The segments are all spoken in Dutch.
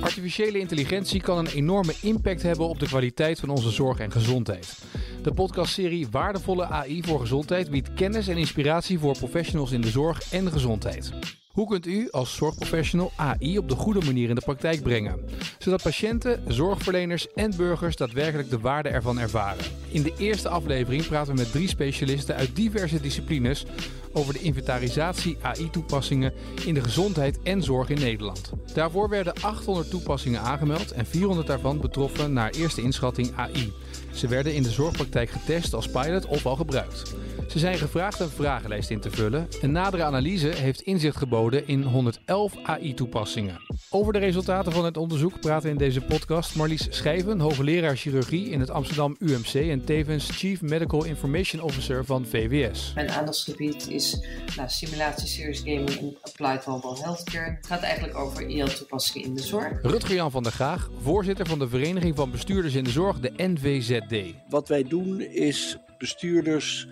Artificiële intelligentie kan een enorme impact hebben op de kwaliteit van onze zorg en gezondheid. De podcastserie Waardevolle AI voor Gezondheid biedt kennis en inspiratie voor professionals in de zorg en gezondheid. Hoe kunt u als zorgprofessional AI op de goede manier in de praktijk brengen, zodat patiënten, zorgverleners en burgers daadwerkelijk de waarde ervan ervaren? In de eerste aflevering praten we met drie specialisten uit diverse disciplines over de inventarisatie AI-toepassingen in de gezondheid en zorg in Nederland. Daarvoor werden 800 toepassingen aangemeld en 400 daarvan betroffen naar eerste inschatting AI. Ze werden in de zorgpraktijk getest als pilot of al gebruikt. Ze zijn gevraagd een vragenlijst in te vullen. Een nadere analyse heeft inzicht geboden in 111 AI-toepassingen. Over de resultaten van het onderzoek praten in deze podcast Marlies Schijven, hoogleraar chirurgie in het Amsterdam UMC en tevens Chief Medical Information Officer van VWS. Mijn aandachtsgebied is nou, simulatie, serious gaming en applied mobile healthcare. Het gaat eigenlijk over IL-toepassingen in de zorg. Rutger-Jan van der Graag, voorzitter van de Vereniging van Bestuurders in de Zorg, de NVZD. Wat wij doen is bestuurders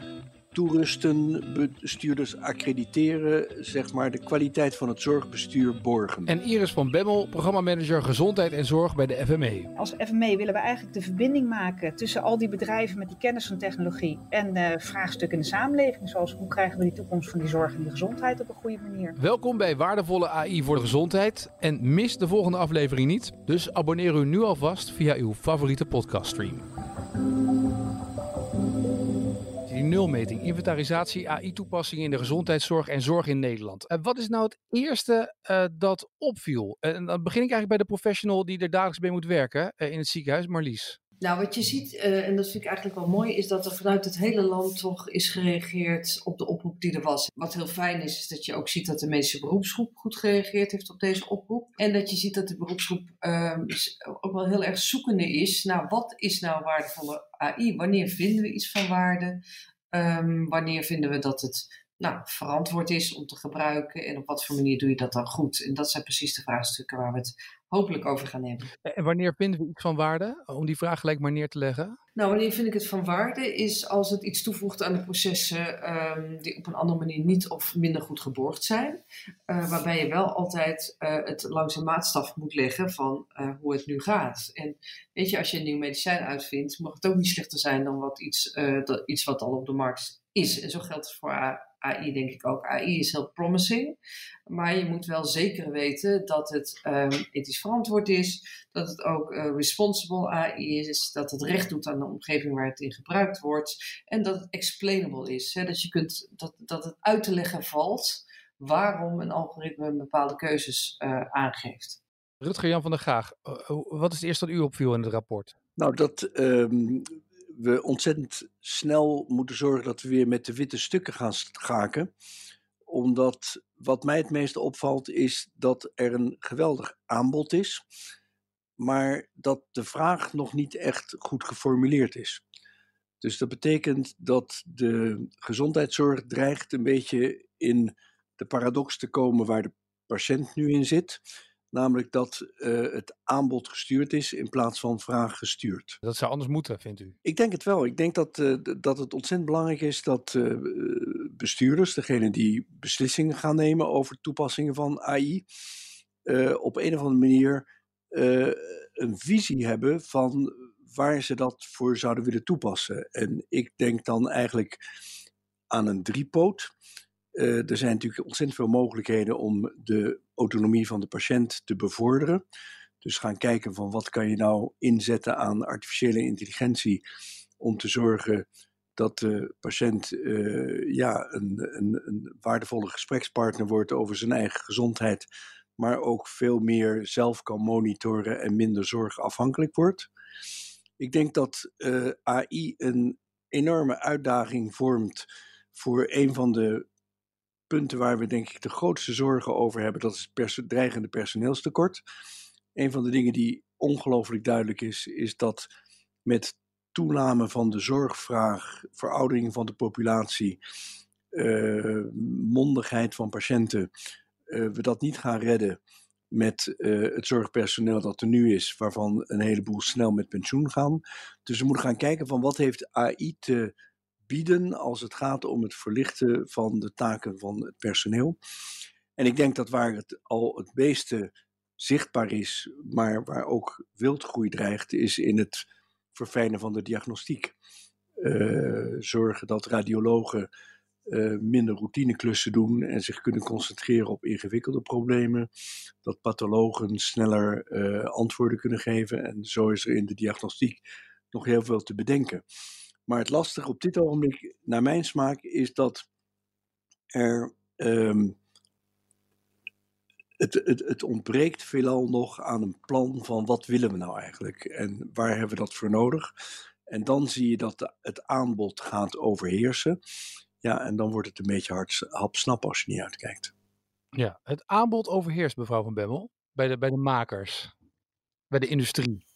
toerusten, bestuurders accrediteren, zeg maar de kwaliteit van het zorgbestuur borgen. En Iris van Bemmel, programmamanager Gezondheid en Zorg bij de FME. Als FME willen we eigenlijk de verbinding maken tussen al die bedrijven met die kennis van technologie en uh, vraagstukken in de samenleving, zoals hoe krijgen we die toekomst van die zorg en die gezondheid op een goede manier. Welkom bij Waardevolle AI voor de Gezondheid en mis de volgende aflevering niet, dus abonneer u nu alvast via uw favoriete podcaststream die nulmeting, inventarisatie, AI-toepassingen in de gezondheidszorg en zorg in Nederland. Uh, wat is nou het eerste uh, dat opviel? En dan begin ik eigenlijk bij de professional die er dagelijks mee moet werken in het ziekenhuis, Marlies. Nou, wat je ziet, en dat vind ik eigenlijk wel mooi, is dat er vanuit het hele land toch is gereageerd op de oproep die er was. Wat heel fijn is, is dat je ook ziet dat de medische beroepsgroep goed gereageerd heeft op deze oproep. En dat je ziet dat de beroepsgroep ehm, ook wel heel erg zoekende is naar wat is nou waardevolle AI? Wanneer vinden we iets van waarde? Um, wanneer vinden we dat het nou, verantwoord is om te gebruiken en op wat voor manier doe je dat dan goed? En dat zijn precies de vraagstukken waar we het hopelijk over gaan hebben. En wanneer vinden we iets van waarde? Om die vraag gelijk maar neer te leggen. Nou, wanneer vind ik het van waarde is als het iets toevoegt aan de processen um, die op een andere manier niet of minder goed geborgd zijn. Uh, waarbij je wel altijd uh, het langs een maatstaf moet leggen van uh, hoe het nu gaat. En weet je, als je een nieuw medicijn uitvindt, mag het ook niet slechter zijn dan wat iets, dat, iets wat al op de markt is. En zo geldt het voor AI denk ik ook. AI is heel promising, maar je moet wel zeker weten dat het um, ethisch verantwoord is, dat het ook uh, responsible AI is, dat het recht doet aan de omgeving waar het in gebruikt wordt en dat het explainable is. Hè? Dat, je kunt, dat, dat het uit te leggen valt waarom een algoritme bepaalde keuzes uh, aangeeft. Rutger Jan van der Graag, uh, wat is het eerste wat u opviel in het rapport? Nou, dat um, we ontzettend snel moeten zorgen dat we weer met de witte stukken gaan schaken. Omdat wat mij het meeste opvalt is dat er een geweldig aanbod is, maar dat de vraag nog niet echt goed geformuleerd is. Dus dat betekent dat de gezondheidszorg dreigt een beetje in de paradox te komen waar de patiënt nu in zit. Namelijk dat uh, het aanbod gestuurd is in plaats van vraag gestuurd. Dat zou anders moeten, vindt u? Ik denk het wel. Ik denk dat, uh, dat het ontzettend belangrijk is dat uh, bestuurders, degene die beslissingen gaan nemen over toepassingen van AI, op een of andere manier een visie hebben van waar ze dat voor zouden willen toepassen. En ik denk dan eigenlijk aan een driepoot. Uh, er zijn natuurlijk ontzettend veel mogelijkheden om de autonomie van de patiënt te bevorderen. Dus gaan kijken van wat kan je nou inzetten aan artificiële intelligentie om te zorgen dat de patiënt uh, ja, een, een, een, waardevolle gesprekspartner wordt over zijn eigen gezondheid, maar ook veel meer zelf kan monitoren en minder zorgafhankelijk wordt. Ik denk dat uh, AI een enorme uitdaging vormt voor een van de punten waar we denk ik de grootste zorgen over hebben, dat is het dreigende personeelstekort. Een van de dingen die ongelooflijk duidelijk is, is dat met toename van de zorgvraag, veroudering van de populatie, uh, mondigheid van patiënten, uh, we dat niet gaan redden met uh, het zorgpersoneel dat er nu is, waarvan een heleboel snel met pensioen gaan. Dus we moeten gaan kijken van wat heeft AI te bieden als het gaat om het verlichten van de taken van het personeel. En ik denk dat waar het al het meeste zichtbaar is, maar waar ook wildgroei dreigt, is in het verfijnen van de diagnostiek. Uh, zorgen dat radiologen uh, minder routineklussen doen en zich kunnen concentreren op ingewikkelde problemen. Dat pathologen sneller uh, antwoorden kunnen geven. En zo is er in de diagnostiek nog heel veel te bedenken. Maar het lastige op dit ogenblik, naar mijn smaak, is dat er. Um, het, het, het ontbreekt veelal nog aan een plan van wat willen we nou eigenlijk en waar hebben we dat voor nodig. En dan zie je dat het aanbod gaat overheersen. Ja, en dan wordt het een beetje hard hapsnap als je niet uitkijkt. Ja, het aanbod overheerst, mevrouw Van Bemmel, bij de, bij de makers, bij de industrie.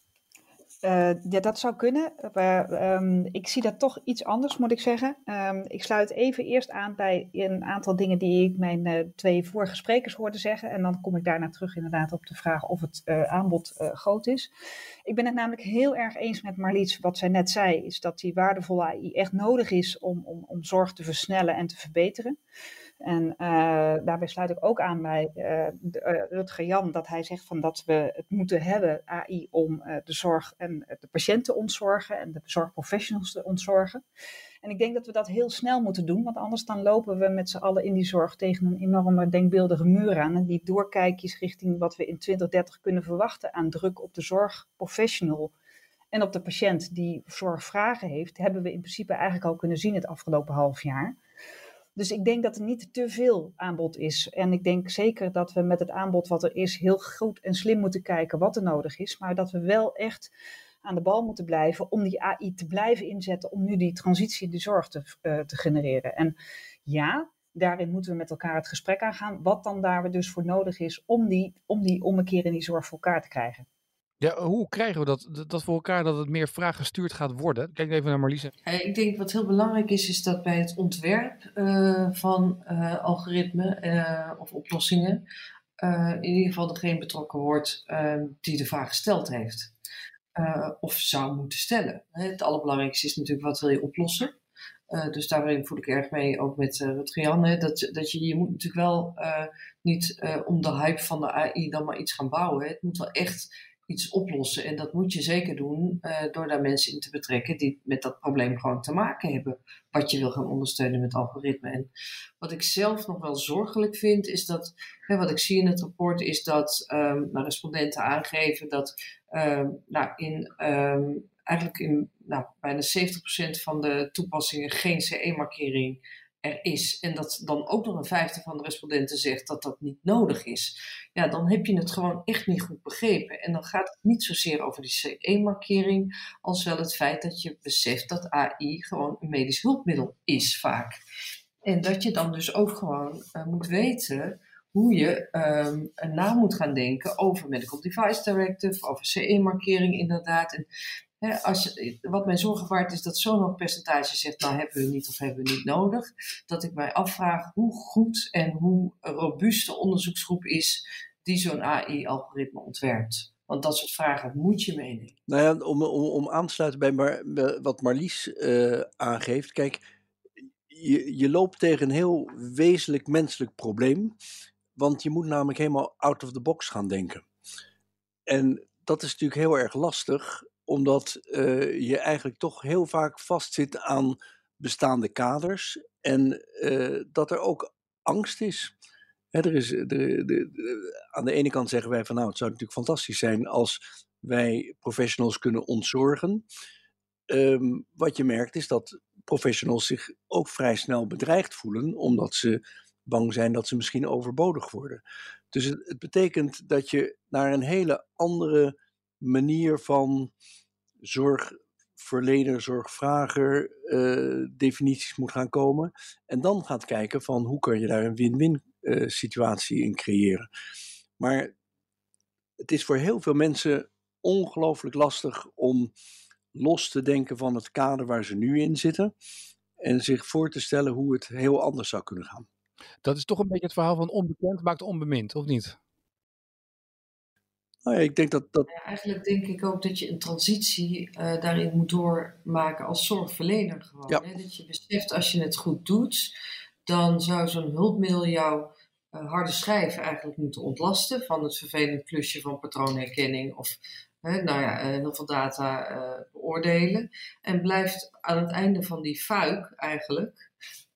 Uh, ja, dat zou kunnen. Uh, um, ik zie dat toch iets anders, moet ik zeggen. Um, ik sluit even eerst aan bij een aantal dingen die ik mijn uh, twee vorige sprekers hoorde zeggen. En dan kom ik daarna terug inderdaad op de vraag of het aanbod groot is. Ik ben het namelijk heel erg eens met Marlies. Wat zij net zei, is dat die waardevolle AI echt nodig is om, om, om zorg te versnellen en te verbeteren. En uh, daarbij sluit ik ook aan bij uh, Rutger Jan dat hij zegt van dat we het moeten hebben, AI, om de zorg en de patiënten te ontzorgen en de zorgprofessionals te ontzorgen. En ik denk dat we dat heel snel moeten doen, want anders dan lopen we met z'n allen in die zorg tegen een enorme denkbeeldige muur aan. En die doorkijkjes richting wat we in 2030 kunnen verwachten aan druk op de zorgprofessional en op de patiënt die zorgvragen heeft, hebben we in principe eigenlijk al kunnen zien het afgelopen half jaar. Dus ik denk dat er niet te veel aanbod is. En ik denk zeker dat we met het aanbod wat er is heel goed en slim moeten kijken wat er nodig is. Maar dat we wel echt aan de bal moeten blijven om die AI te blijven inzetten om nu die transitie in de zorg te, uh, te genereren. En ja, daarin moeten we met elkaar het gesprek aangaan. Wat dan daar dus voor nodig is om die, om die ommekeer in die zorg voor elkaar te krijgen. Ja, hoe krijgen we dat, dat voor elkaar dat het meer vraaggestuurd gaat worden? Kijk even naar Marliese. Ik denk wat heel belangrijk is, is dat bij het ontwerp uh, van uh, algoritmen uh, of oplossingen in ieder geval degene betrokken wordt die de vraag gesteld heeft. of zou moeten stellen. Het allerbelangrijkste is natuurlijk wat wil je oplossen. dus daarin voel ik erg mee, ook met uh, dat, dat je, je moet natuurlijk wel niet om de hype van de AI dan maar iets gaan bouwen. Het moet wel echt iets oplossen. En dat moet je zeker doen uh, door daar mensen in te betrekken die met dat probleem gewoon te maken hebben. Wat je wil gaan ondersteunen met algoritme. En wat ik zelf nog wel zorgelijk vind, is dat, hè, wat ik zie in het rapport, is dat um, nou, respondenten aangeven dat um, nou, in, um, eigenlijk in nou, bijna 70% van de toepassingen geen CE-markering er is en dat dan ook nog een vijfde van de respondenten zegt dat dat niet nodig is, ja, dan heb je het gewoon echt niet goed begrepen. En dan gaat het niet zozeer over die CE-markering, als wel het feit dat je beseft dat AI gewoon een medisch hulpmiddel is vaak. En dat je dan dus ook gewoon uh, moet weten hoe je um, na moet gaan denken over Medical Device Directive, over CE-markering inderdaad. En als wat mij zorgen waard is dat zo'n hoog percentage zegt, nou hebben we niet of hebben we niet nodig. Dat ik mij afvraag hoe goed en hoe robuust de onderzoeksgroep is die zo'n AI-algoritme ontwerpt. Want dat soort vragen moet je meenemen. Nou ja, om, om, om aan te sluiten bij wat Marlies uh, aangeeft. Kijk, je, je loopt tegen een heel wezenlijk menselijk probleem. Want je moet namelijk helemaal out of the box gaan denken. En dat is natuurlijk heel erg lastig omdat uh, je eigenlijk toch heel vaak vastzit aan bestaande kaders en uh, dat er ook angst is. Er is de, aan de ene kant zeggen wij van nou, het zou natuurlijk fantastisch zijn als wij professionals kunnen ontzorgen. Um, wat je merkt is dat professionals zich ook vrij snel bedreigd voelen, omdat ze bang zijn dat ze misschien overbodig worden. Dus het, het betekent dat je naar een hele andere manier van zorgverlener, zorgvrager uh, definities moet gaan komen. En dan gaat kijken van hoe kun je daar een win-win uh, situatie in creëren. Maar het is voor heel veel mensen ongelooflijk lastig om los te denken van het kader waar ze nu in zitten. En zich voor te stellen hoe het heel anders zou kunnen gaan. Dat is toch een beetje het verhaal van onbekend maakt onbemind, of niet? Nou ja, ik denk dat, dat... Ja, eigenlijk denk ik ook dat je een transitie uh, daarin moet doormaken als zorgverlener gewoon. Ja. Hè? Dat je beseft als je het goed doet, dan zou zo'n hulpmiddel jou harde schijven eigenlijk moeten ontlasten van het vervelend klusje van patroonherkenning of nou ja, heel veel data beoordelen. En blijft aan het einde van die fuik eigenlijk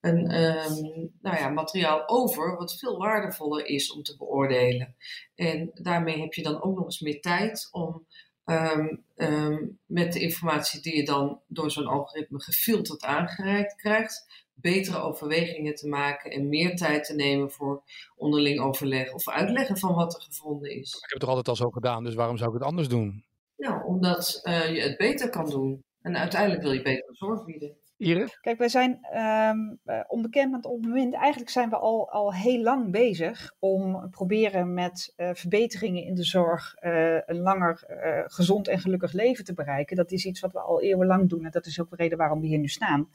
een um, nou ja, materiaal over wat veel waardevoller is om te beoordelen. En daarmee heb je dan ook nog eens meer tijd om um, um, met de informatie die je dan door zo'n algoritme gefilterd aangereikt krijgt, betere overwegingen te maken en meer tijd te nemen voor onderling overleg of uitleggen van wat er gevonden is. Ik heb het toch altijd al zo gedaan, dus waarom zou ik het anders doen? Nou, omdat uh, je het beter kan doen. En uiteindelijk wil je betere zorg bieden. Iris? Kijk, wij zijn um, onbekend het moment. Eigenlijk zijn we al, al heel lang bezig om proberen met uh, verbeteringen in de zorg uh, een langer gezond en gelukkig leven te bereiken. Dat is iets wat we al eeuwenlang doen en dat is ook de reden waarom we hier nu staan.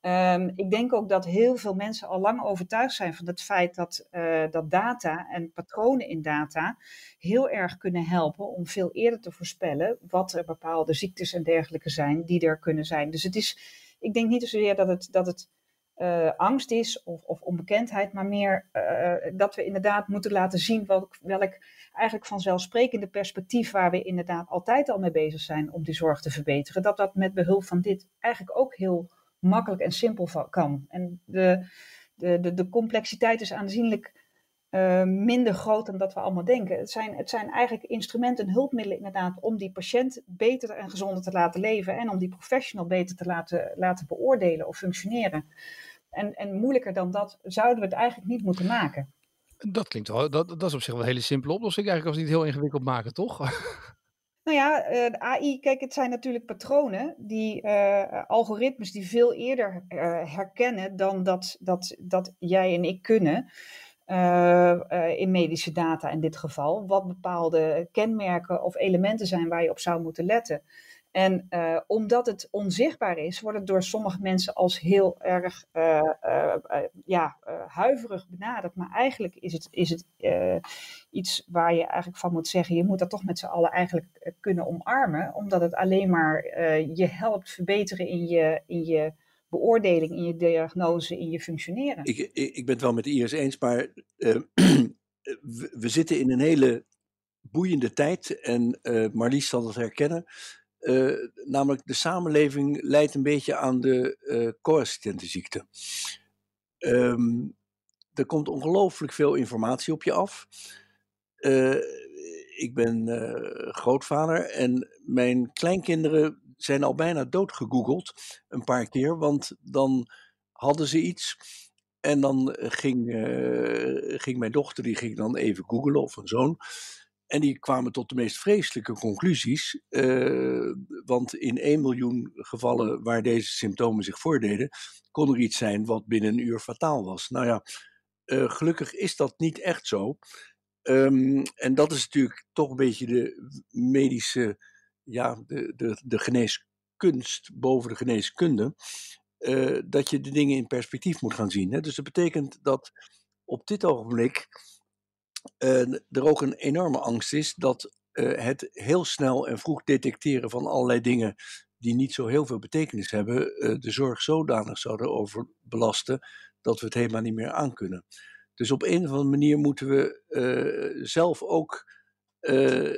Um, ik denk ook dat heel veel mensen al lang overtuigd zijn van het feit dat, dat data en patronen in data heel erg kunnen helpen om veel eerder te voorspellen wat er bepaalde ziektes en dergelijke zijn die er kunnen zijn. Dus het is, ik denk niet zozeer dat het, dat het uh, angst is of, of, onbekendheid, maar meer uh, dat we inderdaad moeten laten zien welk, welk eigenlijk vanzelfsprekende perspectief waar we inderdaad altijd al mee bezig zijn om die zorg te verbeteren, dat dat met behulp van dit eigenlijk ook heel makkelijk en simpel kan. En de, de, de, de complexiteit is aanzienlijk uh, minder groot dan dat we allemaal denken. Het zijn, het zijn eigenlijk instrumenten en hulpmiddelen inderdaad om die patiënt beter en gezonder te laten leven en om die professional beter te laten, laten beoordelen of functioneren. En, en moeilijker dan dat zouden we het eigenlijk niet moeten maken. Dat klinkt wel, dat, dat is op zich wel een hele simpele oplossing eigenlijk als we het niet heel ingewikkeld maken, toch? Nou ja, uh, de AI, kijk, het zijn natuurlijk patronen, die uh, algoritmes die veel eerder uh, herkennen dan dat, dat, dat jij en ik kunnen. In medische data in dit geval, wat bepaalde kenmerken of elementen zijn waar je op zou moeten letten. En uh, omdat het onzichtbaar is, wordt het door sommige mensen als heel erg ja, huiverig benaderd. Maar eigenlijk is het, is het iets waar je eigenlijk van moet zeggen, je moet dat toch met z'n allen eigenlijk kunnen omarmen. Omdat het alleen maar je helpt verbeteren in je, in je beoordeling, in je diagnose, in je functioneren. Ik, ik, ik ben het wel met Iris eens, maar we, we, zitten in een hele boeiende tijd. En Marlies zal dat herkennen uh, namelijk de samenleving leidt een beetje aan de co-assistentenziekte. Um, er komt ongelooflijk veel informatie op je af. Ik ben grootvader en mijn kleinkinderen zijn al bijna doodgegoogeld een paar keer, want dan hadden ze iets en dan ging, ging mijn dochter, die ging dan even googlen of een zoon. En die kwamen tot de meest vreselijke conclusies. Uh, want in 1 miljoen gevallen waar deze symptomen zich voordeden, kon er iets zijn wat binnen een uur fataal was. Nou ja, gelukkig is dat niet echt zo. Um, en dat is natuurlijk toch een beetje de medische, ja, de, de, de geneeskunst boven de geneeskunde. Uh, dat je de dingen in perspectief moet gaan zien. Hè? Dus dat betekent dat op dit ogenblik uh, er ook een enorme angst is dat uh, het heel snel en vroeg detecteren van allerlei dingen die niet zo heel veel betekenis hebben, de zorg zodanig zouden overbelasten dat we het helemaal niet meer aankunnen. Dus op een of andere manier moeten we zelf ook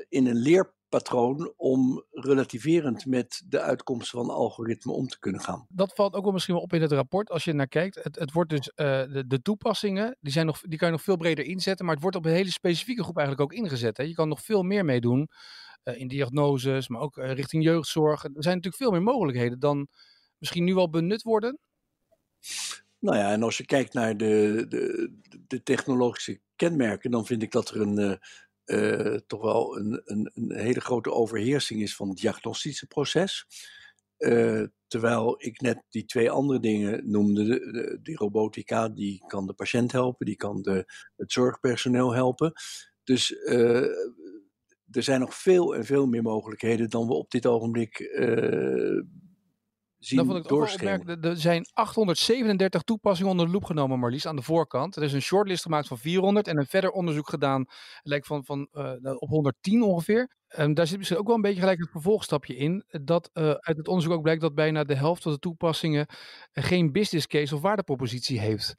in een leer patroon om relativerend met de uitkomsten van algoritmen om te kunnen gaan. Dat valt ook wel misschien wel op in het rapport als je naar kijkt. Het, het wordt dus, uh, de, de, toepassingen, die, zijn nog, die kan je nog veel breder inzetten, maar het wordt op een hele specifieke groep eigenlijk ook ingezet. Hè. Je kan nog veel meer meedoen uh, in diagnoses, maar ook uh, richting jeugdzorg. Er zijn natuurlijk veel meer mogelijkheden dan misschien nu al benut worden. Nou ja, en als je kijkt naar de, de, de technologische kenmerken, dan vind ik dat er een, uh, toch wel een, een, een, hele grote overheersing is van het diagnostische proces. Uh, terwijl ik net die twee andere dingen noemde, de, de, die robotica, die kan de patiënt helpen, die kan de, het zorgpersoneel helpen. Dus uh, er zijn nog veel en veel meer mogelijkheden dan we op dit ogenblik zien dat vond ik ook Er zijn 837 toepassingen onder de loep genomen, Marlies, aan de voorkant. Er is een shortlist gemaakt van 400 en een verder onderzoek gedaan, lijkt van, van uh, op 110 ongeveer. Um, daar zit misschien ook wel een beetje gelijk het vervolgstapje in. Dat uh, uit het onderzoek ook blijkt dat bijna de helft van de toepassingen geen business case of waardepropositie heeft.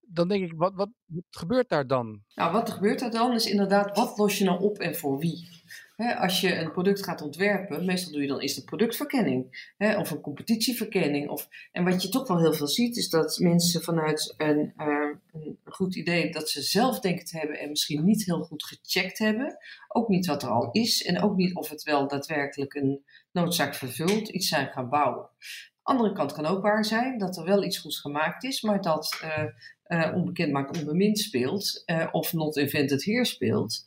dan denk ik, wat, wat, wat gebeurt daar dan? Nou, wat gebeurt er dan is inderdaad, wat los je nou op en voor wie? Als je een product gaat ontwerpen, meestal doe je dan eerst een productverkenning of een competitieverkenning. Of, en wat je toch wel heel veel ziet, is dat mensen vanuit een, uh, een goed idee dat ze zelf denken te hebben en misschien niet heel goed gecheckt hebben, ook niet wat er al is en ook niet of het wel daadwerkelijk een noodzaak vervult, iets zijn gaan bouwen. Andere kant kan ook waar zijn dat er wel iets goeds gemaakt is, maar dat uh, uh, onbekend maakt onbemind speelt uh, of not invented here speelt.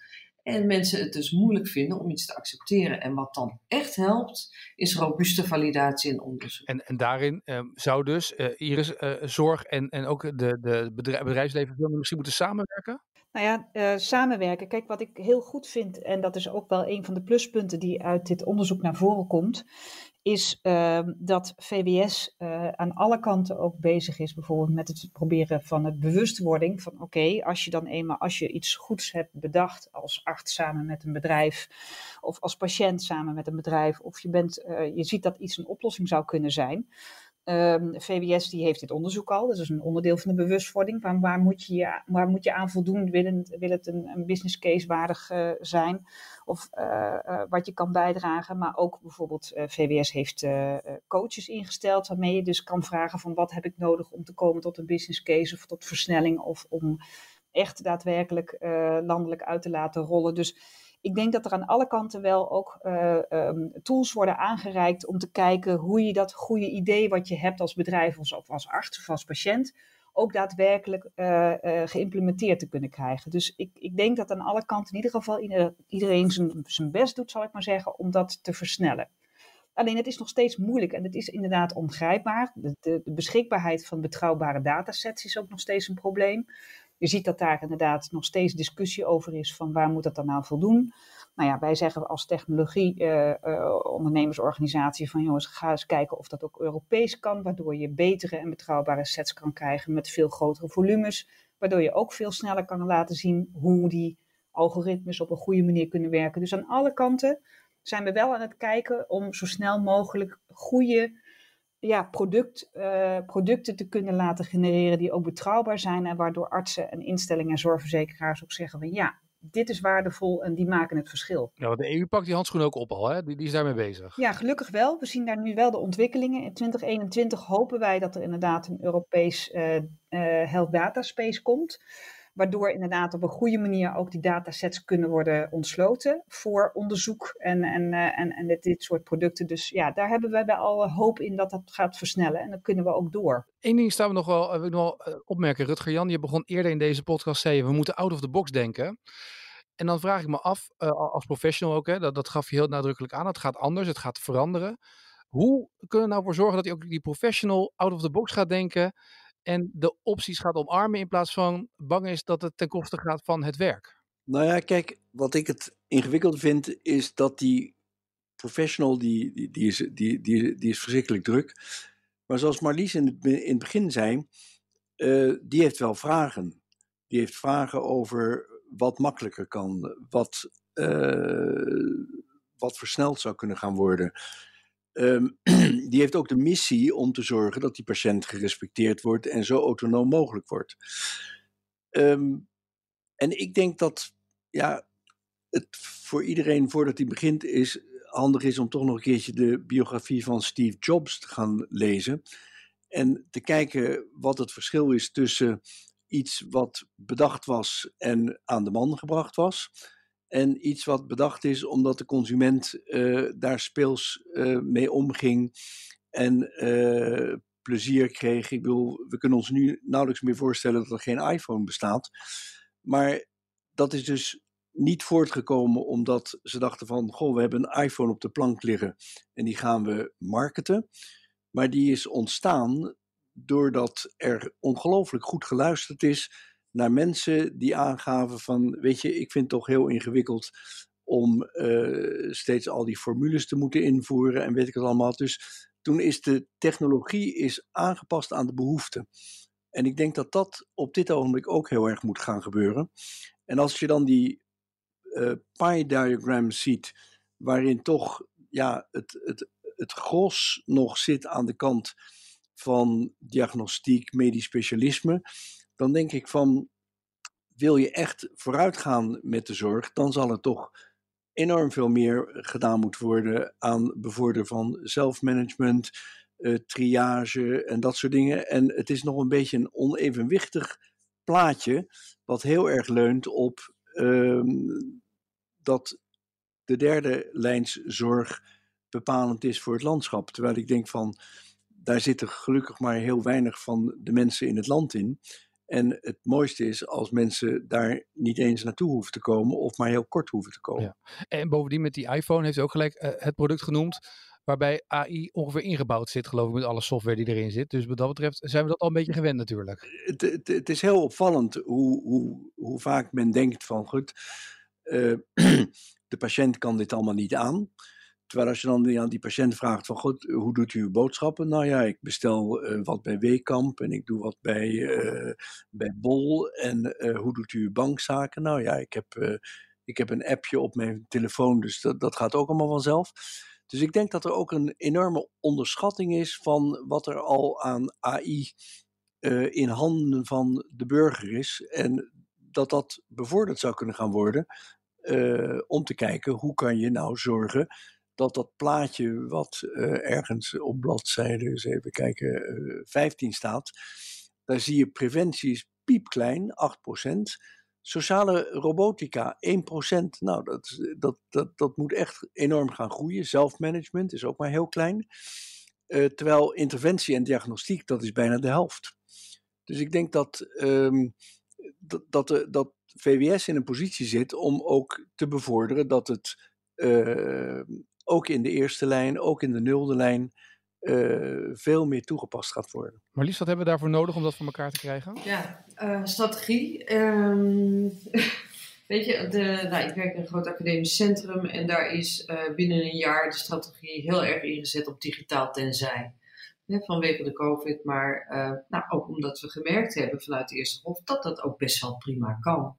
En mensen het dus moeilijk vinden om iets te accepteren. En wat dan echt helpt, is robuuste validatie en onderzoek. En, en daarin uh, zou dus uh, Iris uh, zorg en, en ook de, de bedrijf, bedrijfsleven misschien moeten samenwerken? Nou ja, samenwerken. Kijk, wat ik heel goed vind, en dat is ook wel een van de pluspunten die uit dit onderzoek naar voren komt, is uh, dat VWS uh, aan alle kanten ook bezig is, bijvoorbeeld met het proberen van het bewustwording van oké, als je dan eenmaal, als je iets goeds hebt bedacht als arts samen met een bedrijf, of als patiënt samen met een bedrijf, of je, bent, uh, je ziet dat iets een oplossing zou kunnen zijn, Um, VWS die heeft dit onderzoek al, dat is een onderdeel van de bewustwording. Van waar, moet je, waar moet je aan voldoen? Wil het, een, een business case waardig uh, zijn? Of uh, uh, wat je kan bijdragen. Maar ook bijvoorbeeld VWS heeft coaches ingesteld waarmee je dus kan vragen van wat heb ik nodig om te komen tot een business case of tot versnelling of om echt daadwerkelijk landelijk uit te laten rollen. Dus ik denk dat er aan alle kanten wel ook uh, um, tools worden aangereikt om te kijken hoe je dat goede idee wat je hebt als bedrijf of als arts of als patiënt ook daadwerkelijk uh, uh, geïmplementeerd te kunnen krijgen. Dus ik, ik denk dat aan alle kanten in ieder geval ieder, iedereen zijn, best doet, zal ik maar zeggen, om dat te versnellen. Alleen het is nog steeds moeilijk en het is inderdaad ongrijpbaar. De beschikbaarheid van betrouwbare datasets is ook nog steeds een probleem je ziet dat daar inderdaad nog steeds discussie over is van waar moet dat dan nou voldoen. Nou ja, wij zeggen als technologie uh, uh, ondernemersorganisatie van jongens, ga eens kijken of dat ook Europees kan, waardoor je betere en betrouwbare sets kan krijgen met veel grotere volumes, waardoor je ook veel sneller kan laten zien hoe die algoritmes op een goede manier kunnen werken. Dus aan alle kanten zijn we wel aan het kijken om zo snel mogelijk goede ja, product, uh, producten te kunnen laten genereren die ook betrouwbaar zijn en waardoor artsen en instellingen en zorgverzekeraars ook zeggen van ja, dit is waardevol en die maken het verschil. Ja, want de EU pakt die handschoen ook op al, hè? Die, die is daarmee bezig. Ja, gelukkig wel. We zien daar nu wel de ontwikkelingen. In 2021 hopen wij dat er inderdaad een Europees uh, uh, health data space komt waardoor inderdaad op een goede manier ook die datasets kunnen worden ontsloten voor onderzoek en, en, eh, en, en dit, dit soort producten. Dus ja, daar hebben we wel hoop in dat dat gaat versnellen en dan kunnen we ook door. Eén ding staan we nog wel, wil ik nog wel eh, opmerken. Rutger Jan, je begon eerder in deze podcast, zei je, we moeten out of the box denken. En dan vraag ik me af, als professional ook, hè, dat, dat gaf je heel nadrukkelijk aan, het gaat anders, het gaat veranderen. Hoe kunnen we nou voor zorgen dat die, ook die professional out of the box gaat denken en de opties gaat omarmen in plaats van bang is dat het ten koste gaat van het werk? Nou ja, kijk, wat ik het ingewikkeld vind is dat die professional, die, die, die, is, die, die, die is verschrikkelijk druk. Maar zoals Marlies in het, in het begin zei, uh, die heeft wel vragen. Die heeft vragen over wat makkelijker kan, wat, uh, wat versneld zou kunnen gaan worden. Um, die heeft ook de missie om te zorgen dat die patiënt gerespecteerd wordt en zo autonoom mogelijk wordt. Um, en ik denk dat ja, het voor iedereen voordat hij begint is handig is om toch nog een keertje de biografie van Steve Jobs te gaan lezen. En te kijken wat het verschil is tussen iets wat bedacht was en aan de man gebracht was en iets wat bedacht is omdat de consument uh, daar speels uh, mee omging en uh, plezier kreeg. Ik bedoel, we kunnen ons nu nauwelijks meer voorstellen dat er geen iPhone bestaat. Maar dat is dus niet voortgekomen omdat ze dachten van, goh, we hebben een iPhone op de plank liggen en die gaan we marketen. Maar die is ontstaan doordat er ongelooflijk goed geluisterd is naar mensen die aangaven van, weet je, ik vind het toch heel ingewikkeld om uh, steeds al die formules te moeten invoeren en weet ik het allemaal. Dus toen is de technologie is aangepast aan de behoeften. En ik denk dat dat op dit ogenblik ook heel erg moet gaan gebeuren. En als je dan die uh, pie diagram ziet, waarin toch ja, het, het, het gros nog zit aan de kant van diagnostiek, medisch specialisme, dan denk ik van, wil je echt vooruitgaan met de zorg, dan zal er toch enorm veel meer gedaan moeten worden aan bevorderen van zelfmanagement, uh, triage en dat soort dingen. En het is nog een beetje een onevenwichtig plaatje, wat heel erg leunt op ehm, dat de derde lijns zorg bepalend is voor het landschap. Terwijl ik denk van, daar zitten gelukkig maar heel weinig van de mensen in het land in. En het mooiste is als mensen daar niet eens naartoe hoeven te komen of maar heel kort hoeven te komen. Ja. En bovendien met die iPhone heeft u ook gelijk uh, het product genoemd waarbij AI ongeveer ingebouwd zit, geloof ik, met alle software die erin zit. Dus wat dat betreft zijn we dat al een beetje gewend natuurlijk. Het, het, het is heel opvallend hoe, hoe, hoe vaak men denkt van goed, uh, de patiënt kan dit allemaal niet aan. Terwijl als je dan aan die patiënt vraagt van, goed, hoe doet u uw boodschappen? Nou ja, ik bestel uh, wat bij Weekamp en ik doe wat bij, uh, bij Bol. En uh, hoe doet u uw bankzaken? Nou ja, ik heb, ik heb een appje op mijn telefoon, dus dat, dat gaat ook allemaal vanzelf. Dus ik denk dat er ook een enorme onderschatting is van wat er al aan AI in handen van de burger is. En dat dat bevorderd zou kunnen gaan worden om te kijken hoe kan je nou zorgen dat dat plaatje wat uh, ergens op bladzijde, eens even kijken, uh, eh, 15 staat, daar zie je preventie is piepklein, 8%. Sociale robotica, 1%. Nou, dat, dat, dat, dat moet echt enorm gaan groeien. Zelfmanagement is ook maar heel klein. Uh, terwijl interventie en diagnostiek, dat is bijna de helft. Dus ik denk dat, um, dat, dat, dat VWS in een positie zit om ook te bevorderen dat het ook in de eerste lijn, ook in de nulde lijn, uh, veel meer toegepast gaat worden. Marlies, wat hebben we daarvoor nodig om dat voor elkaar te krijgen? Ja, uh, strategie. Um, weet je, de, nou, ik werk in een groot academisch centrum en daar is uh, binnen een jaar de strategie heel erg ingezet op digitaal tenzij. Ja, vanwege de COVID, maar nou, ook omdat we gemerkt hebben vanuit de eerste golf dat dat ook best wel prima kan.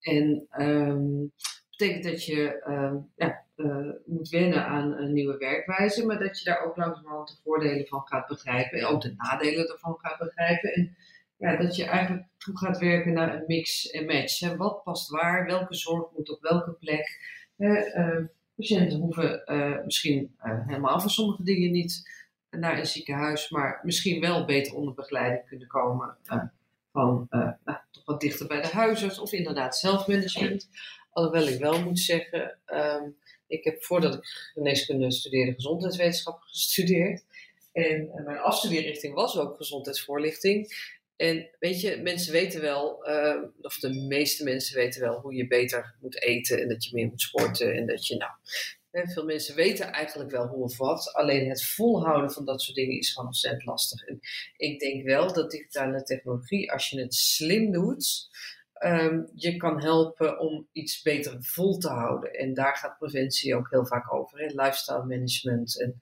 En um, betekent dat je uh, ja, uh, moet wennen aan een nieuwe werkwijze, maar dat je daar ook langzamerhand de voordelen van gaat begrijpen en ook de nadelen ervan gaat begrijpen. En ja, dat je eigenlijk toe gaat werken naar een mix en match. Wat past waar? Welke zorg moet op welke plek? Uh, patiënten hoeven uh, misschien helemaal voor sommige dingen niet naar een ziekenhuis, maar misschien wel beter onder begeleiding kunnen komen van nou, toch wat dichter bij de huisarts of inderdaad zelfmanagement. Alhoewel ik wel moet zeggen, um, ik heb voordat ik geneeskunde studeerde gezondheidswetenschap gestudeerd. En uh, mijn afstudeerrichting was ook gezondheidsvoorlichting. En weet je, mensen weten wel, uh, of de meeste mensen weten wel hoe je beter moet eten en dat je meer moet sporten en dat je nou. Veel mensen weten eigenlijk wel hoe of wat, alleen het volhouden van dat soort dingen is gewoon ontzettend lastig. En ik denk wel dat digitale technologie, als je het slim doet, um, je kan helpen om iets beter vol te houden. En daar gaat preventie ook heel vaak over, hè? lifestyle management. En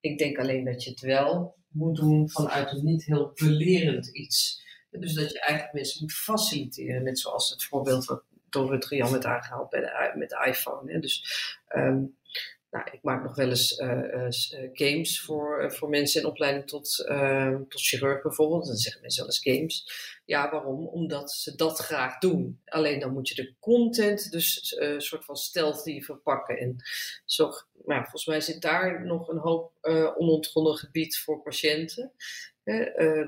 ik denk alleen dat je het wel moet doen vanuit een niet heel belerend iets. Dus dat je eigenlijk mensen moet faciliteren, net zoals het voorbeeld wat door het Jan werd aangehaald bij de, met de iPhone. Hè? Dus um, nou, ik maak nog wel eens uh, uh, games voor, voor mensen in opleiding tot, ehm, tot chirurg bijvoorbeeld. Dan zeggen mensen wel eens games. Ja, waarom? Omdat ze dat graag doen. Alleen dan moet je de content dus een soort van stealthy verpakken. En zo, nou, volgens mij zit daar nog een hoop onontgonnen gebied voor patiënten.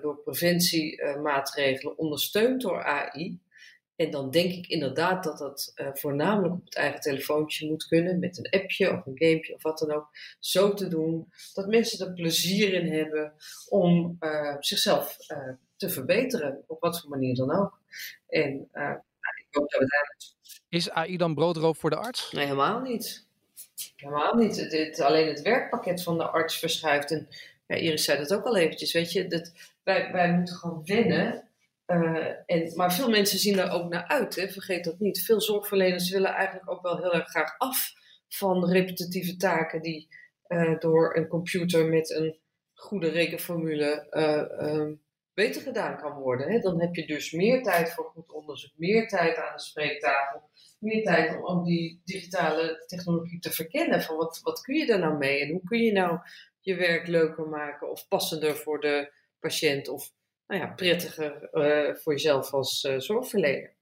door preventiemaatregelen ondersteund door AI. En dan denk ik inderdaad dat dat uh, voornamelijk op het eigen telefoontje moet kunnen, met een appje of een gamepje of wat dan ook. Zo te doen dat mensen er plezier in hebben om uh, zichzelf uh, te verbeteren, op wat voor manier dan ook. En nou, ik hoop dat we Is AI dan broodroof voor de arts? Nee, helemaal niet. Helemaal niet. Het, het, alleen het werkpakket van de arts verschuift. En ja, Iris zei dat ook al eventjes, weet je, dat wij, wij moeten gewoon wennen uh, en, maar veel mensen zien daar ook naar uit, hè? vergeet dat niet. Veel zorgverleners willen eigenlijk ook wel heel erg graag af van repetitieve taken die uh, door een computer met een goede rekenformule uh, beter gedaan kan worden. Hè? Dan heb je dus meer tijd voor goed onderzoek, meer tijd aan de spreektafel, meer tijd om, om die digitale technologie te verkennen. Van wat, wat kun je daar nou mee en hoe kun je nou je werk leuker maken of passender voor de patiënt of nou ja, prettiger voor jezelf als zorgverlener.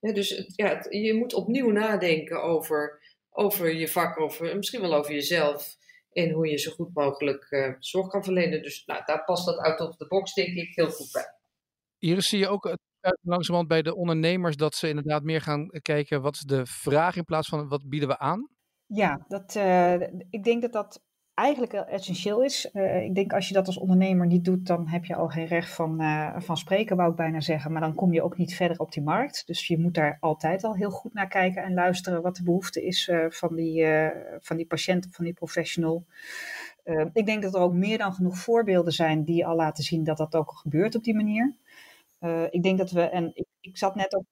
dus ja, je moet opnieuw nadenken over, over je vak, over, misschien wel over jezelf en hoe je zo goed mogelijk zorg kan verlenen. Dus nou, daar past dat out of the box, denk ik, heel goed bij. Iris, zie je ook langzamerhand bij de ondernemers dat ze inderdaad meer gaan kijken wat is de vraag in plaats van wat bieden we aan? Ja, dat, uh, ik denk dat dat eigenlijk essentieel is. Uh, ik denk als je dat als ondernemer niet doet, dan heb je al geen recht van, uh, van spreken, wou ik bijna zeggen. Maar dan kom je ook niet verder op die markt. Dus je moet daar altijd al heel goed naar kijken en luisteren wat de behoefte is van, die, van die patiënt of van die professional. ik denk dat er ook meer dan genoeg voorbeelden zijn die al laten zien dat dat ook gebeurt op die manier. Ik denk dat we, en ik, ik zat net ook.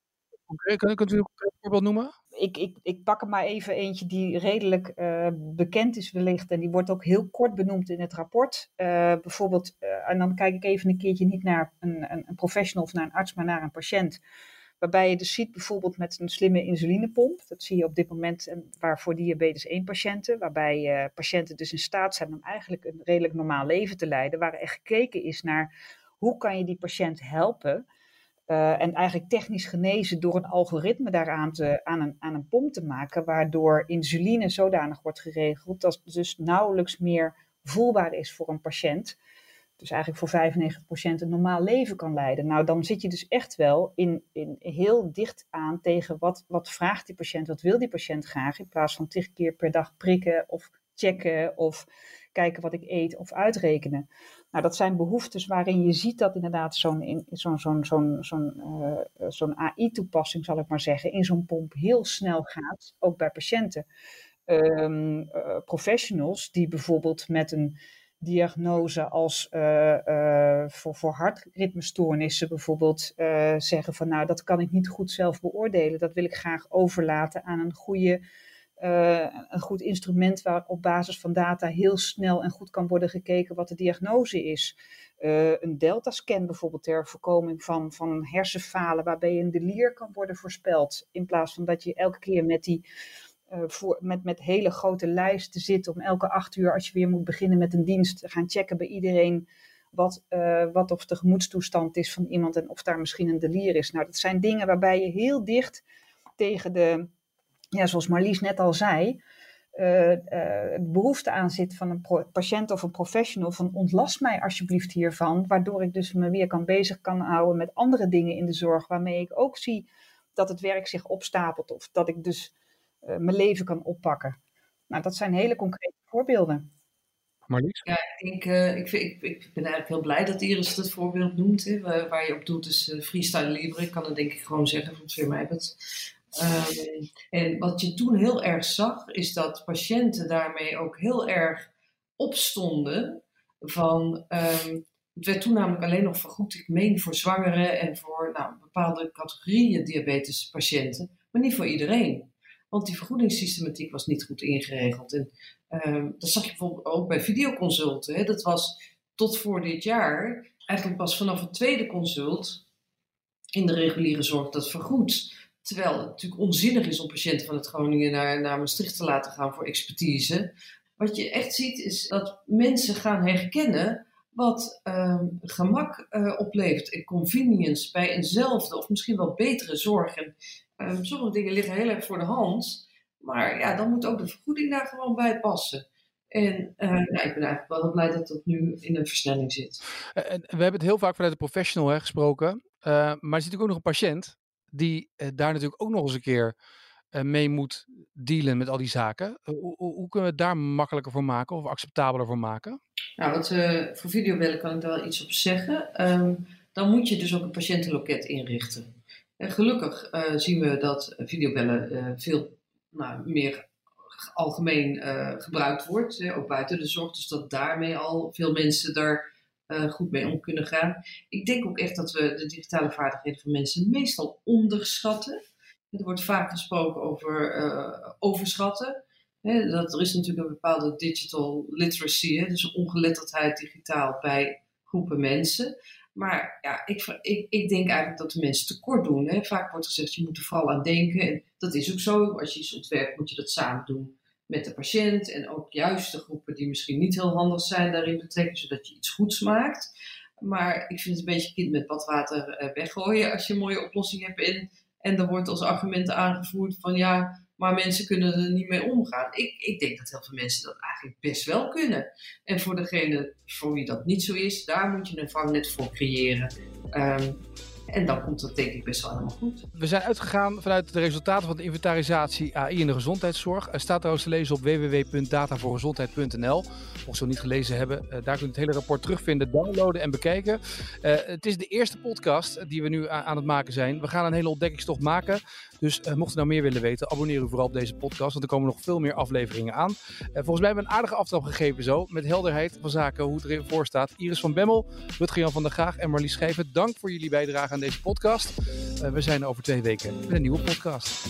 Kunt u een voorbeeld noemen? Ik, ik, ik pak er maar even eentje die redelijk uh, bekend is wellicht. En die wordt ook heel kort benoemd in het rapport. Uh, bijvoorbeeld, en dan kijk ik even een keertje niet naar een, een, een, professional of naar een arts, maar naar een patiënt. Waarbij je dus ziet bijvoorbeeld met een slimme insulinepomp. Dat zie je op dit moment waar voor diabetes 1 patiënten. Waarbij patiënten dus in staat zijn om eigenlijk een redelijk normaal leven te leiden. Waar echt gekeken is naar hoe kan je die patiënt helpen? Uh, en eigenlijk technisch genezen door een algoritme daaraan te, aan, een, aan een pomp te maken, waardoor insuline zodanig wordt geregeld dat het dus nauwelijks meer voelbaar is voor een patiënt. Dus eigenlijk voor 95% een normaal leven kan leiden. Nou, dan zit je dus echt wel in, in heel dicht aan tegen wat, wat vraagt die patiënt, wat wil die patiënt graag, in plaats van tig keer per dag prikken of checken of kijken wat ik eet of uitrekenen. Nou, dat zijn behoeftes waarin je ziet dat inderdaad zo'n zo'n zo'n AI-toepassing, zal ik maar zeggen, in zo'n pomp heel snel gaat, ook bij patiënten. Um, uh, professionals die bijvoorbeeld met een diagnose als uh, voor, voor hartritmestoornissen bijvoorbeeld zeggen van nou dat kan ik niet goed zelf beoordelen, dat wil ik graag overlaten aan een goede uh, een goed instrument waar op basis van data heel snel en goed kan worden gekeken wat de diagnose is. Uh, een delta-scan bijvoorbeeld ter voorkoming van, van hersenfalen, waarbij een delier kan worden voorspeld. In plaats van dat je elke keer met die uh, voor, met, met hele grote lijsten zit om elke acht uur, als je weer moet beginnen met een dienst, te gaan checken bij iedereen wat, wat of de gemoedstoestand is van iemand en of daar misschien een delier is. Nou, dat zijn dingen waarbij je heel dicht tegen de ja, zoals Marlies net al zei, uh, uh, behoefte aan zit van een patiënt of een professional van ontlast mij alsjeblieft hiervan, waardoor ik dus me weer kan bezig kan houden met andere dingen in de zorg, waarmee ik ook zie dat het werk zich opstapelt of dat ik dus uh, mijn leven kan oppakken. Nou, dat zijn hele concrete voorbeelden. Marlies? Ja, ik, ik, vind, ik, ik, ben eigenlijk heel blij dat Iris het voorbeeld noemt. Hè, waar, waar, je op doet is freestyle libre. Ik kan het denk ik gewoon zeggen van firma het. Um, en wat je toen heel erg zag, is dat patiënten daarmee ook heel erg opstonden van. Um, het werd toen namelijk alleen nog vergoed, ik meen, voor zwangeren en voor nou, bepaalde categorieën diabetespatiënten, maar niet voor iedereen. Want die vergoedingssystematiek was niet goed ingeregeld. En um, dat zag je bijvoorbeeld ook bij videoconsulten. Hè. Dat was tot voor dit jaar, eigenlijk pas vanaf het tweede consult in de reguliere zorg dat vergoed. Terwijl het natuurlijk onzinnig is om patiënten van het Groningen naar, naar Maastricht te laten gaan voor expertise. Wat je echt ziet is dat mensen gaan herkennen wat ehm, gemak uh, oplevert en convenience bij eenzelfde of misschien wel betere zorg. En um, sommige dingen liggen heel erg voor de hand, maar ja, dan moet ook de vergoeding daar gewoon bij passen. En uh, ja, ik ben eigenlijk wel blij dat dat nu in een versnelling zit. Uh, we hebben het heel vaak vanuit de professional hè, gesproken, maar er zit ook nog een patiënt die uh, daar natuurlijk ook nog eens een keer uh, mee moet dealen met al die zaken. Uh, hoe, hoe, kunnen we het daar makkelijker voor maken of acceptabeler voor maken? Nou, wat, voor videobellen kan ik daar wel iets op zeggen. Um, dan moet je dus ook een patiëntenloket inrichten. En gelukkig zien we dat videobellen veel nou, meer algemeen gebruikt wordt, hè, ook buiten de zorg. Dus dat daarmee al veel mensen daar uh, goed mee om kunnen gaan. Ik denk ook echt dat we de digitale vaardigheden van mensen meestal onderschatten. Er wordt vaak gesproken over uh, overschatten. Dat, er is natuurlijk een bepaalde digital literacy, dus ongeletterdheid digitaal bij groepen mensen. Maar ja, ik, ik, ik denk eigenlijk dat de mensen tekort doen. Vaak wordt gezegd, je moet er vooral aan denken. En dat is ook zo. Als je iets ontwerpt, moet je dat samen doen met de patiënt en ook juist de groepen die misschien niet heel handig zijn daarin betrekken, zodat je iets goeds maakt. Maar ik vind het een beetje kind met badwater weggooien als je een mooie oplossing hebt. En, en er wordt als argument aangevoerd van ja, maar mensen kunnen er niet mee omgaan. Ik, ik denk dat heel veel mensen dat eigenlijk best wel kunnen. En voor degene voor wie dat niet zo is, daar moet je een vangnet voor creëren. Um, en dan komt dat denk ik best wel helemaal goed. We zijn uitgegaan vanuit de resultaten van de inventarisatie AI in de gezondheidszorg. Er staat trouwens te lezen op www.datavoorgezondheid.nl. Mocht je het niet gelezen hebben, uh, daar kun je het hele rapport terugvinden, downloaden en bekijken. Uh, het is de eerste podcast die we nu aan het maken zijn. We gaan een hele ontdekkingstocht maken. Dus uh, mocht u nou meer willen weten, abonneer u vooral op deze podcast. Want er komen nog veel meer afleveringen aan. Eh, volgens mij hebben we een aardige aftrap gegeven zo. Met helderheid van zaken hoe het erin voor staat. Iris van Bemmel, Rutger-Jan van der Graag en Marlies Schijven. Dank voor jullie bijdrage aan deze podcast. Eh, we zijn over twee weken met een nieuwe podcast.